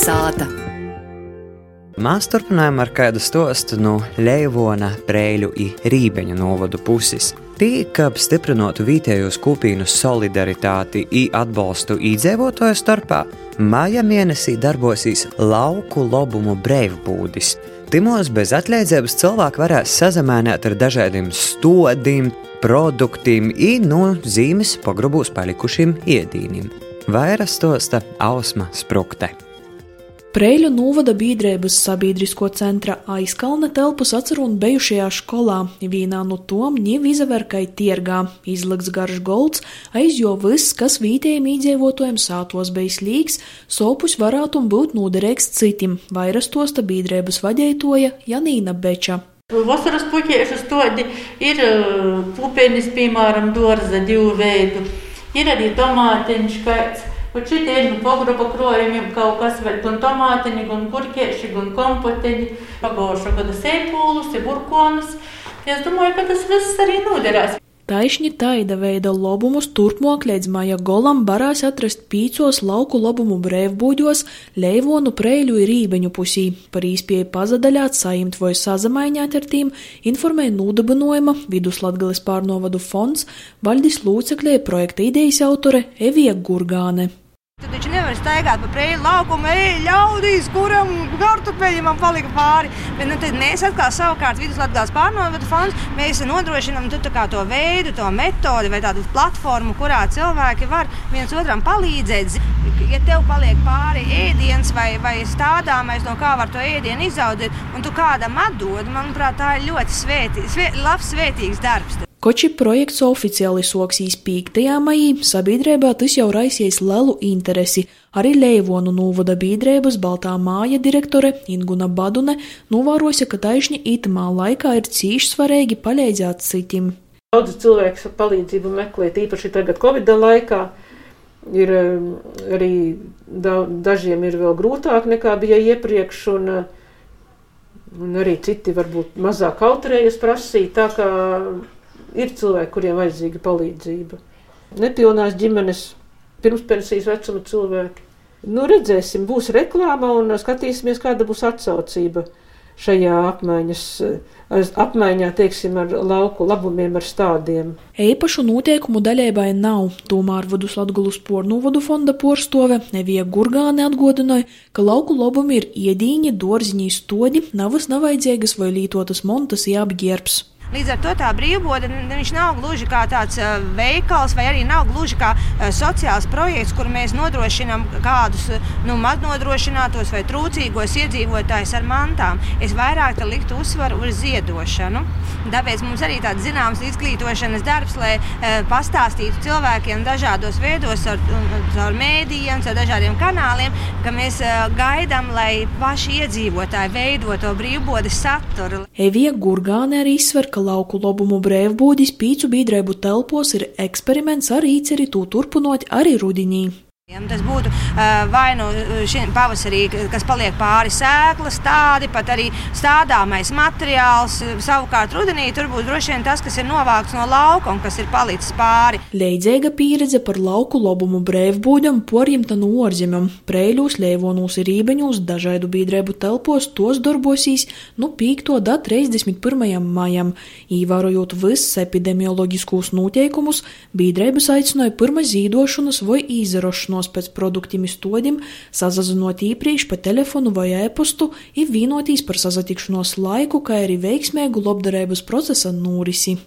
Kalnasāta. Mēs turpinājām ar kādu stostu no Leivona, Prēļu un Rībeņa novadu puses. Tī, ka stiprinātu vietējos kopīnu solidaritāti un atbalstu iedzīvotāju starpā, māja mēnesī darbosīs lauku lobumu brīvbūdis. Timos bez atliedzības cilvēki varēs sazamēnēt ar dažādiem stodiem, produktiem un no zīmes pagrabūs palikušiem iedīnim. Vairāk stosta Ausma Sprukte. Preļu novada biedrības sabiedrisko centra aizkalna telpas atcerun bijušajā skolā, vienā no tom ņem izaverkai tiergā, izliks garš golds, aiz jo viss, kas vītējiem īdzīvotājiem sātos bijis līgs, sopus varētu būt noderīgs citim, vairastosta biedrības vadētoja Janīna Beča. Vasaras puķiešu stodi ir pupenis, piemēram, dārza divu veidu. Ir arī tomātiņš kāds. Un šitie ir pogrupa krojumiem kaut kas vēl, gan tomātiņi, gan gurkieši, gan kompotiņi, pagājušā gada sēpūlus, burkonus. Es domāju, ka tas viss arī noderēs. Taišņi taida veida lobumus turpmāk līdz maija golam varēs atrast pīcos lauku lobumu brēvbūģos, leivonu prēļu ir rībeņu pusī. Par īspēju pazadaļāt, saimt vai sazamaiņāt ar tīm, informēja nūdabinojuma Viduslatgales pārnovadu fonds, Vaļdis Lūcekļie projekta idejas autore Evija Gurgāne. Staigāt pa prēļu laukumu, ej, ļaudīs, kuram kartupeļi man palika pāri. Bet nu, mēs atkal savukārt Viduslatgās pārnovadu fonds, mēs nodrošinām tu, to veidu, to metodi vai tādu platformu, kurā cilvēki var viens otram palīdzēt. Ja tev paliek pāri ēdiens vai, vai stādāmais, no kā var to ēdienu izaudzēt, un tu kādam atdod, manuprāt, tā ir ļoti svētī, svē, labs, svētīgs darbs. Koči projekts oficiāli soksīs 5. maijā, sabiedrībā tas jau raisies lielu interesi. Arī Leivonu novada biedrības Baltā māja direktore Inguna Badune novēroja, ka taisni itamā laikā ir cīši svarīgi palīdzēt citim. Daudz cilvēku palīdzību meklēt, īpaši tagad Covid laikā. Ir arī dažiem ir vēl grūtāk nekā bija iepriekš, un, un arī citi varbūt mazāk kautrējas prasīt. Ir cilvēki, kuriem vajadzīga palīdzība. Nepilnās ģimenes, pirmspensijas vecuma cilvēki. Nu, redzēsim, būs reklāma un skatīsimies, kāda būs atsaucība šajā apmaiņas, apmaiņā, teiksim, ar lauku labumiem, ar stādiem. Eipašu noteikumu daļēbai nav, tomēr Vadus Latgulas pornuvadu fonda porstove Nevija Gurgāne atgodināja, ka lauku labumi ir iedīņi, dorziņi, stodi, navas navaidzīgas vai lītotas montas jāapģērbs. Līdz ar to tā brīvbūve viņš nav gluži kā tāds veikals, vai arī nav gluži kā sociāls projekts, kur mēs nodrošinām kādus nu, maznodrošinātos vai trūcīgos iedzīvotājus ar mantām. Es vairāk liktu uzsvaru uz ziedošanu. Tāpēc mums arī tāds zināms izglītošanas darbs, lai pastāstītu cilvēkiem dažādos veidos, ar, ar mēdījiem, ar dažādiem kanāliem, ka mēs gaidām, lai paši iedzīvotāji veido to brīvbūves saturu. Evija Gurgāne arī izsver, ka ka lauku lobumu brēvbūdis pīcu bīdrēbu telpos ir eksperiments ar īceri tū turpinot arī rudenī. Tas būtu vai nu pavasarī, kas paliek pāri sēklas, tādi pat arī stādāmais materiāls. Savukārt rudenī tur būs droši vien tas, kas ir novākts no lauka un kas ir palicis pāri. Leidzīga pieredze par lauku lobumu brēvbūdam porjimta no orzemēm. Prēļos, Leivonūs ir ībeņos, dažādu biedrēbu telpos tos darbosīs nu 5. da 31. maijam. Īvērojot visus epidemioloģiskos noteikumus, biedrēbas aicināja pirmā zīdošanas vai īzarošanos vienošanos pēc produktiem izstodim, sazazinot īpriekš pa telefonu vai e-pastu, ir vienotīs par sazatikšanos laiku, kā arī veiksmīgu labdarības procesa norisi.